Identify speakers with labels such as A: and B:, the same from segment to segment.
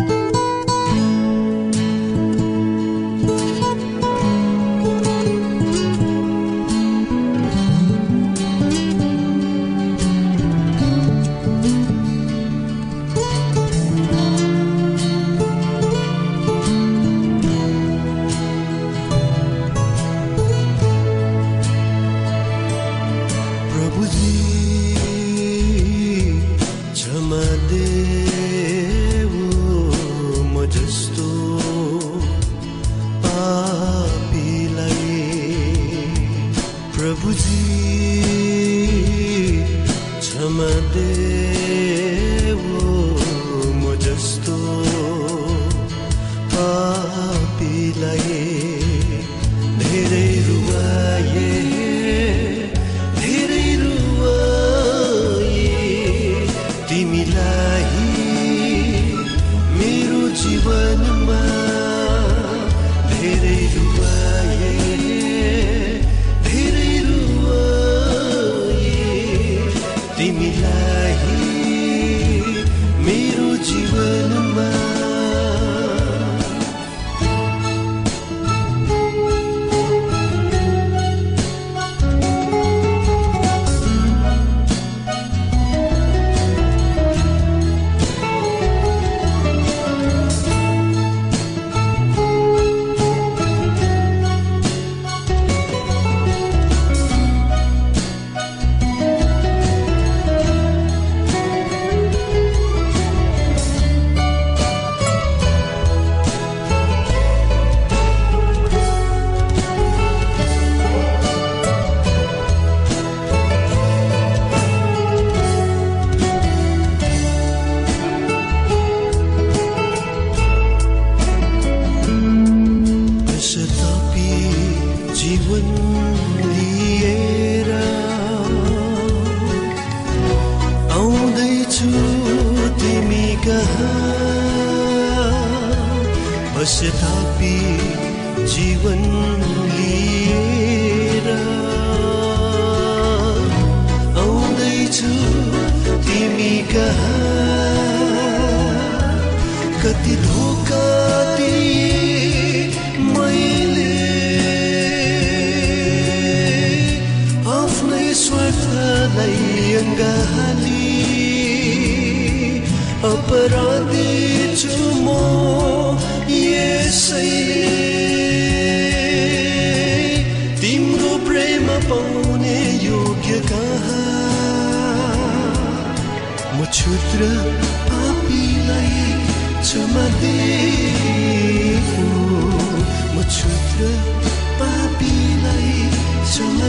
A: Música
B: तिम्रो प्रेम पाउने योग्य कहाँ? म क्षुद्र पापीलाई क्षमा दिएको म क्षुद्र पापीलाई क्षमा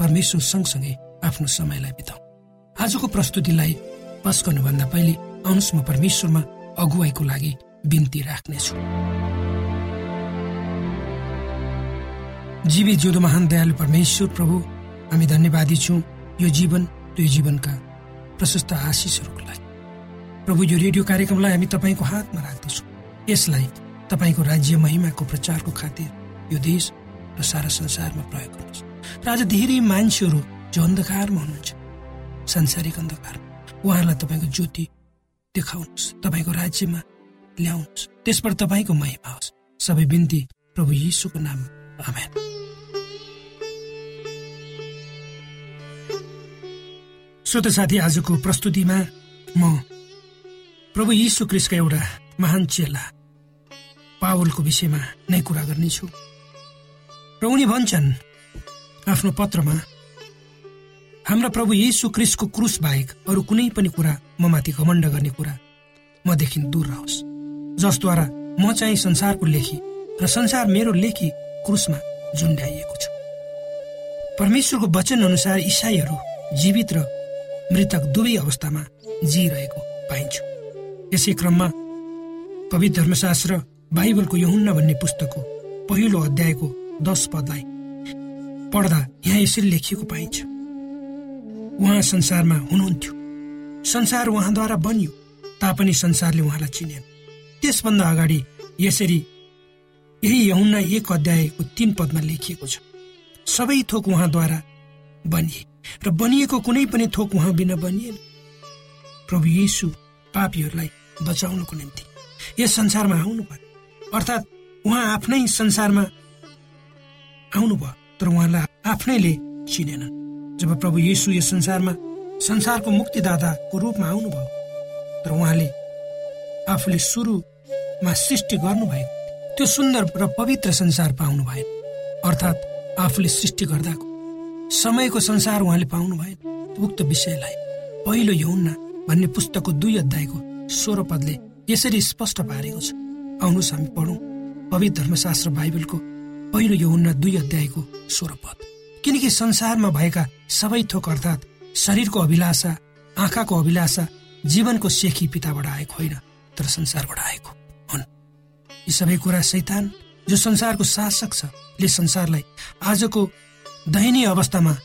C: परमेश्वर सँगसँगै आफ्नो समयलाई बिताउ आजको प्रस्तुतिलाई पस गर्नुभन्दा पहिले आउनुहोस् म परमेश्वरमा अगुवाईको लागि बिन्ती राख्नेछु। जीवी जिउँदो महान दयालु परमेश्वर प्रभु हामी धन्यवादी छौँ यो जीवन यो जीवनका प्रशस्त आशिषहरूको लागि। प्रभु यो रेडियो कार्यक्रमलाई हामी तपाईँको हातमा राख्दछौँ। यसलाई तपाईँको राज्य महिमाको प्रचारको खातिर यो देश र सारा संसारमा प्रयोग गर्नुहोस् र आज धेरै मान्छेहरू जो अन्धकारमा हुनुहुन्छ सांसारिक अन्धकार। उहाँहरूलाई तपाईँको ज्योति देखाउनुहोस् तपाईँको राज्यमा ल्याउनुहोस् त्यसबाट तपाईँको महिमा होस् सबै बिन्ती प्रभु यीशुको नाम। आमेन। श्रोत साथी आजको प्रस्तुतिमा म प्रभु यीशु क्रिस्टका एउटा महान चेला पावलको विषयमा नै कुरा गर्नेछु। र उनी भन्छन् आफ्नो पत्रमा हाम्रा प्रभु येसु क्रिसको क्रुस बाहेक अरू कुनै पनि कुरा म माथि घमण्ड गर्ने कुरा मदेखि दूर रहोस् जसद्वारा म चाहिँ संसारको लेखी र संसार मेरो लेखी क्रुसमा झुन्ड्याइएको छ। परमेश्वरको वचन अनुसार इसाईहरू जीवित र मृतक दुवै अवस्थामा जिइरहेको पाइन्छु। यसै क्रममा पवित्र धर्मशास्त्र बाइबलको यहुन्न भन्ने पुस्तकको पहिलो अध्यायको दश पदलाई पढ्दा यहाँ यसरी लेखिएको पाइन्छ। उहाँ संसारमा हुनुहुन्थ्यो। संसार उहाँद्वारा बनियो तापनि संसारले उहाँलाई चिनेन। त्यसभन्दा अगाडि यसरी यही यहुन्ना एक अध्यायको तीन पदमा लेखिएको छ। सबै थोक उहाँद्वारा बनिए र बनिएको कुनै पनि थोक उहाँ बिना बनिएन। प्रभु येसु पापीहरूलाई बचाउनको निम्ति यस संसारमा आउनु भयो अर्थात् उहाँ आफ्नै संसारमा आउनुभयो। तर उहाँलाई आफ्नैले चिनेनन् जब प्रभु येसु यस संसारमा संसारको मुक्तिदाताको रूपमा आउनुभयो तर उहाँले आफूले सुरुमा सृष्टि गर्नुभएको त्यो सुन्दर र पवित्र संसार पाउनु भएन अर्थात् आफूले सृष्टि गर्दाको समयको संसार उहाँले पाउनु भएन उक्त विषयलाई पहिलो यौन्ना भन्ने पुस्तकको दुई अध्यायको स्वर पदले यसरी स्पष्ट पारेको छ। आउनुहोस् हामी पढौँ पवित्र धर्मशास्त्र बाइबलको पहिलो यौन्ना दुई अध्यायको स्वर पद। किनकि संसारमा भएका सबै थोक अर्थात् शरीरको अभिलाषा आँखाको अभिलाषा जीवनको सेखी पिताबाट आएको होइन तर संसारबाट आएको हुन्। यी सबै कुरा शैतान जो संसारको शासक छ ले संसारलाई आजको दयनीय अवस्थामा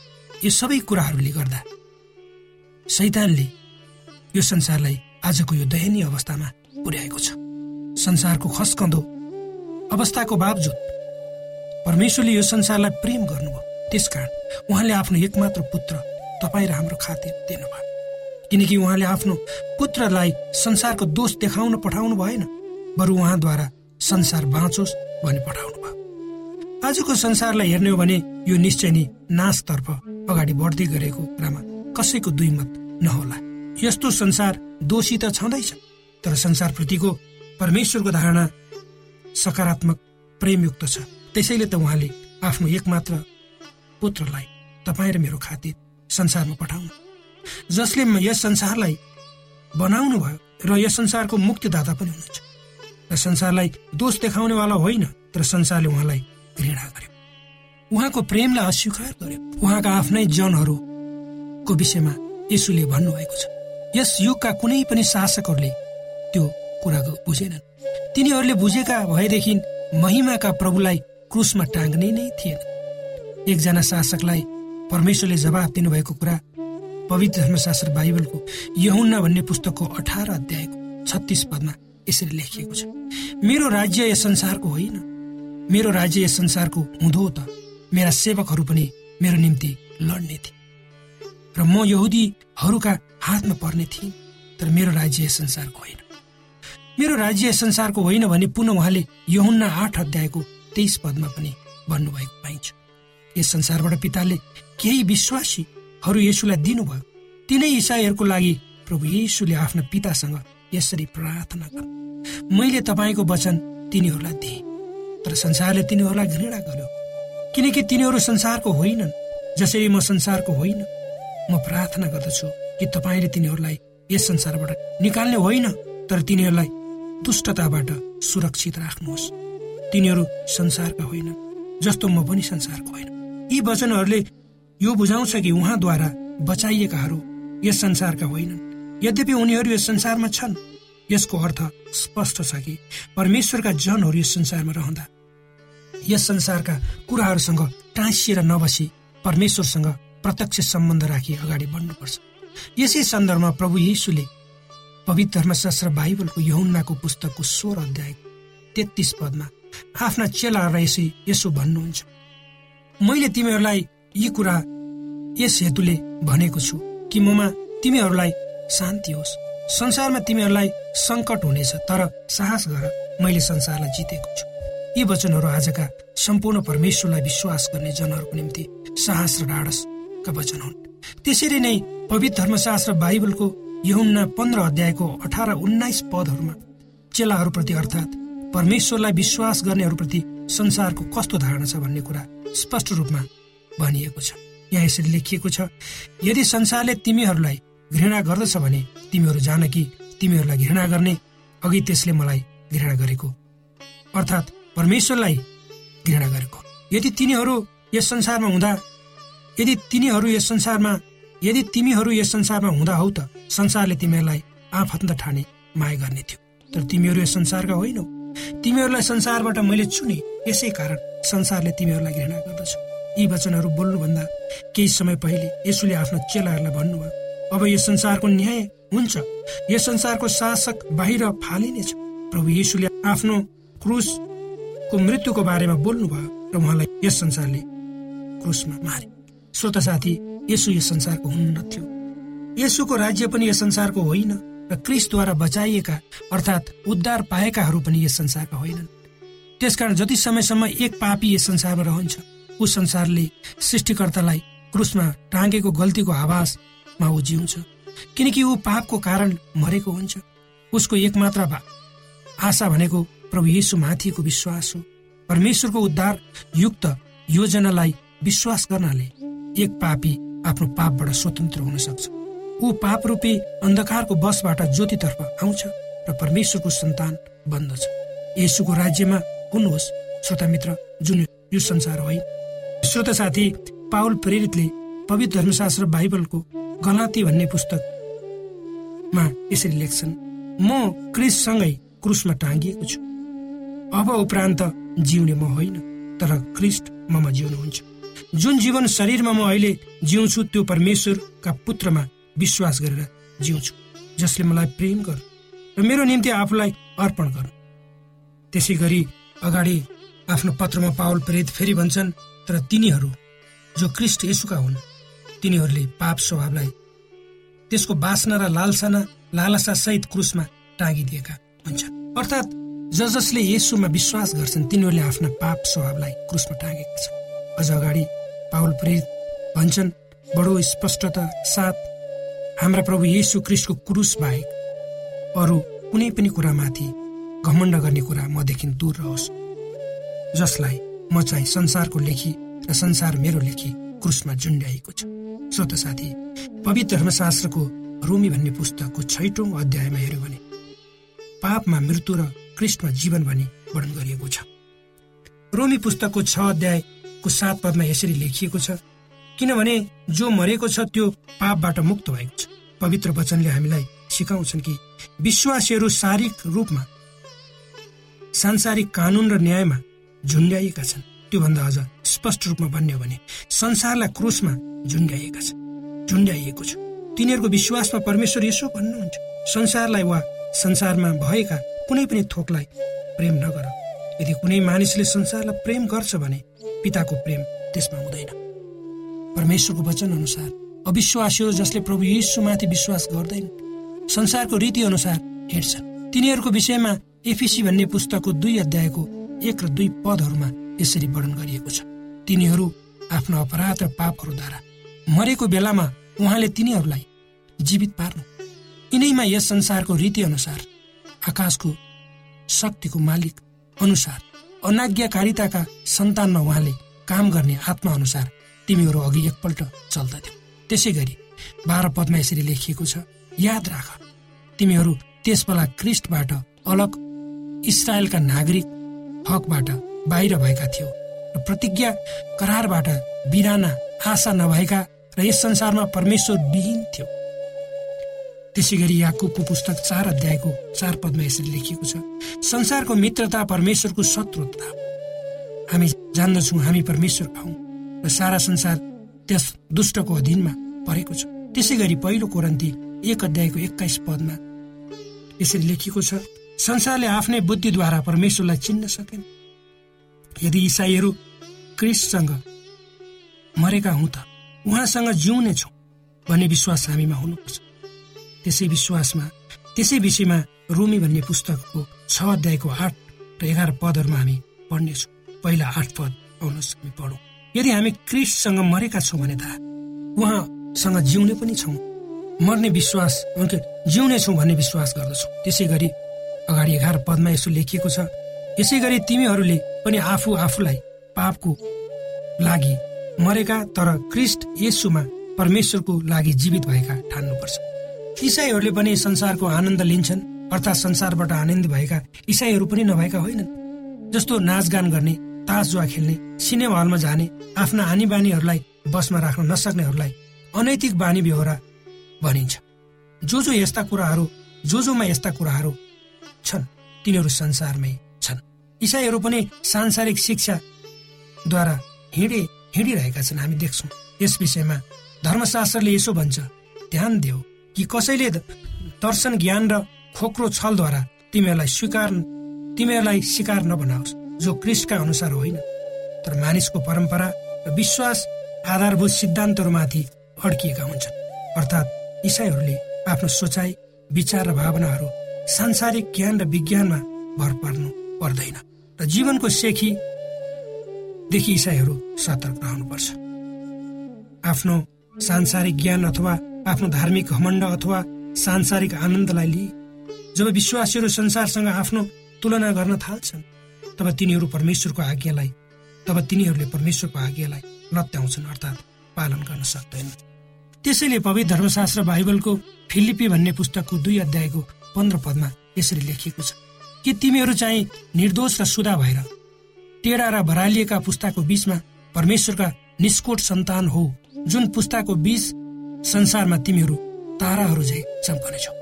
C: यो सबै कुराहरूले गर्दा। सैतानले यो संसारलाई आजको यो दयनीय अवस्थामा पुर्याएको छ। संसारको खस्कँदो अवस्थाको बावजुद परमेश्वरले यो संसारलाई प्रेम गर्नुभयो। त्यसकारण उहाँले आफ्नो एकमात्र पुत्र तपाईँ र हाम्रो खातिर दिनुभयो। किनकि उहाँले आफ्नो पुत्रलाई संसारको दोष देखाउन पठाउनु भएन बरु उहाँद्वारा संसार बाँचोस् भनी पठाउनु भयो। आजको संसारलाई हेर्ने हो भने यो निश्चय नै नाशतर्फ अगाडि बढ्दै गरेको कुरामा कसैको दुई मत नहोला। यस्तो संसार दोषी त छँदैछ तर संसारप्रतिको परमेश्वरको धारणा सकारात्मक प्रेमयुक्त छ। त्यसैले त उहाँले आफ्नो एकमात्र पुत्रलाई तपाईँ र मेरो खातिर संसारमा पठाउनु। जसले यस संसारलाई बनाउनु भयो र यस संसारको मुक्तिदाता पनि हुनुहुन्छ। र संसारलाई दोष देखाउनेवाला होइन तर संसारले उहाँलाई घृणा गर्यो। उहाँको प्रेमलाई अस्वीकार गर्यो। उहाँका आफ्नै जनहरूको विषयमा यसुले भन्नुभएको छ। यस युगका कुनै पनि शासकहरूले त्यो कुराको बुझेनन्। तिनीहरूले बुझेका भएदेखि महिमाका प्रभुलाई क्रुसमा टाङ्ने नै थिएन। एकजना शासकलाई परमेश्वरले जवाब दिनुभएको कुरा पवित्र धर्मशास्त्र बाइबलको यहुन्ना भन्ने पुस्तकको अठार अध्यायको छत्तिस पदमा यसरी लेखिएको छ। मेरो राज्य यस संसारको होइन। मेरो राज्य यस संसारको हुँदो त। मेरा सेवकहरू पनि मेरो निम्ति लड्ने थिए। र म यहुदीहरूका हातमा पर्ने थिएँ तर मेरो राज्य यस संसारको होइन। मेरो राज्य संसारको होइन भने पुनः उहाँले यहुन्ना आठ अध्यायको तेइस पदमा पनि भन्नुभएको पाइन्छ। यस संसारबाट पिताले केही विश्वासीहरू यसुलाई दिनुभयो। तिनै इसाईहरूको लागि प्रभु येसुले आफ्ना पितासँग यसरी प्रार्थना गर मैले तपाईँको वचन तिनीहरूलाई दिएँ तर संसारले तिनीहरूलाई घृणा गर्यो। किनकि तिनीहरू संसारको होइनन् जसरी म संसारको होइन। म प्रार्थना गर्दछु कि तपाईँले तिनीहरूलाई यस संसारबाट निकाल्ने होइन तर तिनीहरूलाई दुष्टताबाट सुरक्षित राख्नुहोस्। तिनीहरू संसारका होइनन् जस्तो म पनि संसारको होइन। यी वचनहरूले यो बुझाउँछ कि उहाँद्वारा बचाइएकाहरू यस संसारका होइनन्। यद्यपि उनीहरू यस संसारमा छन् यसको अर्थ स्पष्ट छ कि परमेश्वरका जनहरू यस संसारमा रहँदा। यस संसारका कुराहरूसँग टाँसिएर नबसी परमेश्वरसँग प्रत्यक्ष सम्बन्ध राखी अगाडि बढ्नुपर्छ। यसै सन्दर्भमा प्रभु यीशुले पवित्र धर्मशास्त्र बाइबलको यहुन्नाको पुस्तकको सोह्र अध्याय तेत्तिस पदमा आफ्ना चेलाहरूलाई यसै भन्नुहुन्छ। मैले तिमीहरूलाई यी कुरा यस हेतुले भनेको छु कि ममा तिमीहरूलाई शान्ति होस्। संसारमा तिमीहरूलाई सङ्कट हुनेछ तर साहस गर मैले संसारलाई जितेको छु। यी वचनहरू आजका सम्पूर्ण परमेश्वरलाई विश्वास गर्ने जनहरूको निम्ति साहस र ढाडसका वचन हुन्। त्यसरी नै पवित्र धर्मशास्त्र बाइबलको यहुन्ना पन्ध्र अध्यायको अठार उन्नाइस पदहरूमा चेलाहरूप्रति अर्थात् परमेश्वरलाई विश्वास गर्नेहरूप्रति संसारको कस्तो धारणा छ भन्ने कुरा स्पष्ट रूपमा भनिएको छ। यहाँ यसरी लेखिएको छ यदि संसारले तिमीहरूलाई घृणा गर्दछ भने तिमीहरू जान कि तिमीहरूलाई घृणा गर्ने? अघि त्यसले मलाई घृणा गरेको। अर्थात् परमेश्वरलाई घृणा गरेको। यदि तिनीहरू यस संसारमा हुँदा यदि तिनीहरू यस संसारमा यदि तिमीहरू यस संसारमा हुँदा हौ त संसारले तिमीहरूलाई आफन्त ठाने माया गर्ने थियो। तर तिमीहरू यस संसारका होइनौ। तिमीहरूलाई संसारबाट मैले चुने यसै कारण संसारले तिमीहरूलाई घृणा गर्दछ। यी वचनहरू बोल्नुभन्दा केही समय पहिले यसुले आफ्नो चेलाहरूलाई भन्नुभयो अब यस संसारको न्याय हुन्छ। यस संसारको शासक बाहिर फालिनेछ। प्रभु येसुले आफ्नो क्रुसको मृत्युको बारेमा बोल्नुभयो र उहाँलाई यस संसारले क्रुसमा मारे। श्रोता साथी यसु यस संसारको हुन्न थियो। यसुको राज्य पनि यस संसारको होइन। र क्रिसद्वारा बचाइएका अर्थात् उद्धार पाएकाहरू पनि यस संसारका होइनन्। त्यसकारण जति समयसम्म एक पापी यस संसारमा रहन्छ उस संसारले सृष्टिकर्तालाई क्रुसमा टाँगेको गल्तीको आवाजमा ऊ जिउँछ किनकि ऊ पापको कारण मरेको हुन्छ। उसको एकमात्र आशा भनेको प्रभु येसु माथिको विश्वास हो। परमेश्वरको उद्धार युक्त योजनालाई विश्वास गर्नाले एक पापी आफ्नो पापबाट स्वतन्त्र हुन सक्छ। ऊ पाप रूपी अन्धकारको बसबाट ज्योतितर्फ आउँछ र परमेश्वरको सन्तान बन्दछ। यसुको राज्यमा हुनुहोस् श्रोता मित्र जुन यो संसार होइन श्रोता साथी पाउल प्रेरितले पवित्र धर्मशास्त्र बाइबलको गलाती भन्ने पुस्तकमा यसरी लेख्छन् म क्रिससँगै क्रुसमा टाँगिएको छु। अब उपरान्त जिउने म होइन तर क्रिस्ट ममा जिउनुहुन्छ। जुन जीवन शरीरमा म अहिले जिउँछु त्यो परमेश्वरका पुत्रमा विश्वास गरेर जिउँछु जसले मलाई प्रेम गर र मेरो निम्ति आफूलाई अर्पण गर। त्यसै गरी अगाडि आफ्नो पत्रमा पावल प्रेरित फेरि भन्छन् तर तिनीहरू जो क्रिस्ट यसुका हुन् तिनीहरूले पाप स्वभावलाई त्यसको बासना र लालसाना लालसा सहित क्रुसमा टाँगिदिएका हुन्छन्। अर्थात् ज जसले यसुमा विश्वास गर्छन् तिनीहरूले आफ्ना पाप स्वभावलाई क्रुसमा टाँगेका छन्। अझ अगाडि पावल प्रेरित भन्छन् बडो स्पष्टता साथ हाम्रा प्रभु येसु क्रिस्टको क्रुस बाहेक अरू कुनै पनि कुरामाथि घमण्ड गर्ने कुरा मदेखि दूर रहोस्। जसलाई म चाहिँ संसारको लेखी र संसार मेरो लेखी क्रुसमा जुन्ड्याएको छ। श्रोत साथी पवित्र धर्मशास्त्रको रोमी भन्ने पुस्तकको छैटौँ अध्यायमा हेऱ्यो भने पापमा मृत्यु र कृष्णमा जीवन भनी वर्णन गरिएको छ। रोमी पुस्तकको छ अध्यायको सात पदमा यसरी लेखिएको छ किनभने जो मरेको छ त्यो पापबाट मुक्त भएको छ। पवित्र वचनले हामीलाई सिकाउँछन् कि विश्वासीहरू शारीरिक रूपमा सांसारिक कानुन र न्यायमा झुन्ड्याइएका छन्। त्योभन्दा अझ स्पष्ट रूपमा भन्यो भने संसारलाई क्रुसमा झुन्ड्याइएका छन्। झुन्ड्याइएको छ। तिनीहरूको विश्वासमा परमेश्वर यसो भन्नुहुन्छ। संसारलाई वा संसारमा भएका कुनै पनि थोकलाई प्रेम नगर। यदि कुनै मानिसले संसारलाई प्रेम गर्छ भने पिताको प्रेम त्यसमा हुँदैन। परमेश्वरको वचन अनुसार अविश्वासी जसले प्रभु यीशुमाथि विश्वास गर्दैन। संसारको रीति अनुसार हेर्छ तिनीहरूको विषयमा एफिसी भन्ने पुस्तकको दुई अध्यायको एक र दुई पदहरूमा यसरी वर्णन गरिएको छ। तिनीहरू आफ्नो अपराध र पापहरूद्वारा मरेको बेलामा उहाँले तिनीहरूलाई जीवित पार्नु। यिनैमा यस संसारको रीति अनुसार आकाशको शक्तिको मालिक अनुसार अनाज्ञाकारिताका सन्तानमा उहाँले काम गर्ने आत्मा अनुसार तिमीहरू अघि एकपल्ट चल्दथ्यौ। त्यसै गरी बाह्र पदमा यसरी लेखिएको छ। याद राख तिमीहरू त्यस बेला क्रिस्टबाट अलग इसरायलका नागरिक हकबाट बाहिर भएका थियौ र प्रतिज्ञा करारबाट बिराना आशा नभएका र यस संसारमा परमेश्वर विहीन थियो। त्यसै गरी याकुबको पुस्तक चार अध्यायको चार पदमा यसरी लेखिएको छ संसारको मित्रता परमेश्वरको शत्रुता। हामी जान्दछौँ हामी परमेश्वर हौ र सारा संसार त्यस दुष्टको अधीनमा परेको छ। त्यसै गरी पहिलो कोरन्ती एक अध्यायको एक्काइस पदमा यसरी लेखिएको छ संसारले आफ्नै बुद्धिद्वारा परमेश्वरलाई चिन्न सकेन। यदि इसाईहरू क्रिससँग मरेका हुँ त उहाँसँग जिउने छौँ भन्ने विश्वास हामीमा हुनुपर्छ। त्यसै विश्वासमा त्यसै विषयमा रोमी भन्ने पुस्तकको छ अध्यायको आठ र एघार पदहरूमा हामी पढ्नेछौँ। पहिला आठ पद आउनुहोस् हामी पढौँ। यदि हामी क्रिस्टसँग मरेका छौँ भने त उहाँसँग जिउने पनि छौँ। मर्ने विश्वास जिउने छौँ भन्ने विश्वास गर्दछौँ। त्यसै गरी अगाडि एघार पदमा यसो लेखिएको छ यसै गरी तिमीहरूले पनि आफू आफूलाई पापको लागि मरेका तर क्रिस्ट यसुमा परमेश्वरको लागि जीवित भएका ठान्नुपर्छ। इसाईहरूले पनि संसारको आनन्द लिन्छन् अर्थात् संसारबाट आनन्द भएका इसाईहरू पनि नभएका होइनन्। जस्तो नाचगान गर्ने तास जुवा खेल्ने सिनेमा हलमा जाने आफ्ना आनी बानीहरूलाई बसमा राख्न नसक्नेहरूलाई अनैतिक बानी बेहोरा भनिन्छ। जो जो यस्ता कुराहरू जो जोमा यस्ता कुराहरू छन्। तिनीहरू संसारमै छन्। इसाईहरू पनि सांसारिक शिक्षाद्वारा हिँडे हिँडिरहेका छन् हामी देख्छौँ। यस विषयमा धर्मशास्त्रले यसो भन्छ ध्यान देऊ कि कसैले दर्शन ज्ञान र खोक्रो छलद्वारा तिमीहरूलाई स्वीकार तिमीहरूलाई शिकार नबनाओस्। जो क्रिस्टका अनुसार होइन तर मानिसको परम्परा र विश्वास आधारभूत सिद्धान्तहरूमाथि अड्किएका हुन्छन्। अर्थात् इसाईहरूले आफ्नो सोचाइ विचार र भावनाहरू सांसारिक ज्ञान र विज्ञानमा भर पर्नु पर्दैन र जीवनको सेखीदेखि इसाईहरू सतर्क रहनुपर्छ। आफ्नो सांसारिक ज्ञान अथवा आफ्नो धार्मिक घमण्ड अथवा सांसारिक आनन्दलाई लिई जब विश्वासीहरू संसारसँग आफ्नो तुलना गर्न थाल्छन् तब तिनीहरू परमेश्वरको आज्ञालाई तब तिनीहरूले परमेश्वरको आज्ञालाई लत्याउँछन् अर्थात् पालन गर्न सक्दैन। त्यसैले पवित्र धर्मशास्त्र बाइबलको फिलिपी भन्ने पुस्तकको दुई अध्यायको पन्ध्र पदमा यसरी लेखिएको छ कि तिमीहरू चाहिँ निर्दोष र सुधा भएर टेढा र भरालिएका पुस्ताको बीचमा परमेश्वरका निष्कोट सन्तान हो जुन पुस्ताको बीच संसारमा तिमीहरू ताराहरू झै चम्कनेछौ।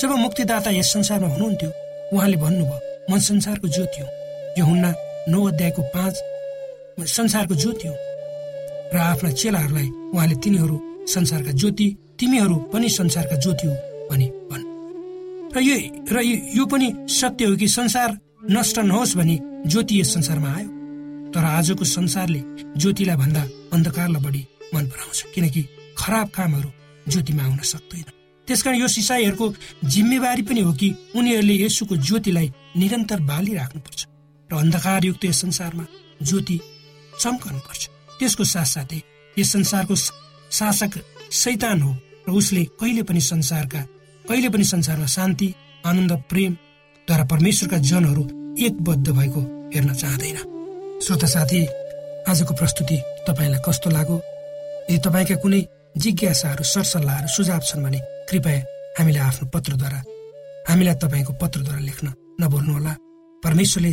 C: जब मुक्तिदाता यस संसारमा हुनुहुन्थ्यो उहाँले भन्नुभयो म संसारको ज्योति हुँ। यो हुन्ना नौ अध्यायको पाँच संसारको ज्योति हुँ। र आफ्ना चेलाहरूलाई उहाँले तिनीहरू संसारका ज्योति तिमीहरू पनि संसारका ज्योति हो भनी भन्। र यो र यो पनि सत्य हो कि संसार नष्ट नहोस् भनी ज्योति यस संसारमा आयो। तर आजको संसारले ज्योतिलाई भन्दा अन्धकारलाई बढी मन पराउँछ किनकि खराब कामहरू ज्योतिमा आउन सक्दैन। त्यसकारण यो सिसाईहरूको जिम्मेवारी पनि हो कि उनीहरूले यसुको ज्योतिलाई निरन्तर बालिराख्नुपर्छ। र अन्धकारयुक्त यस संसारमा ज्योति चम्कनुपर्छ त्यसको साथसाथै यस संसारको शासक सैतान हो र उसले कहिले पनि संसारका कहिले पनि संसारमा शान्ति आनन्द प्रेमद्वारा परमेश्वरका जनहरू एकबद्ध भएको हेर्न चाहँदैन। श्रोता साथी आजको प्रस्तुति तपाईँलाई कस्तो लाग्यो? यदि तपाईँका कुनै जिज्ञासाहरू सरसल्लाहहरू सुझाव छन् भने कृपया हामीलाई आफ्नो पत्रद्वारा हामीलाई तपाईँको पत्रद्वारा लेख्न नभुल्नुहोला। परमेश्वरले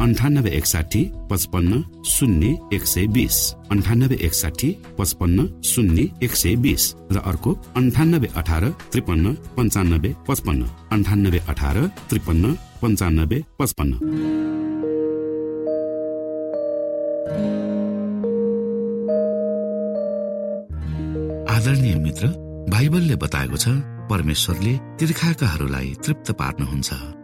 A: अन्ठानब्बे एकसाठी पचपन्न शून्य एक सय बिस अन्ठानब्बे एकसाठी पचपन्न शून्य एक सय बिस र अर्को अन्ठानब्बे अठार त्रिपन्न पन्चानब्बे पचपन्न. अन्ठानब्बे अठार त्रिपन्न पन्चानब्बे पचपन्न. आदरणीय मित्र बाइबलले बताएको छ परमेश्वरले तीर्खाकाहरूलाई तृप्त पार्नुहुन्छ।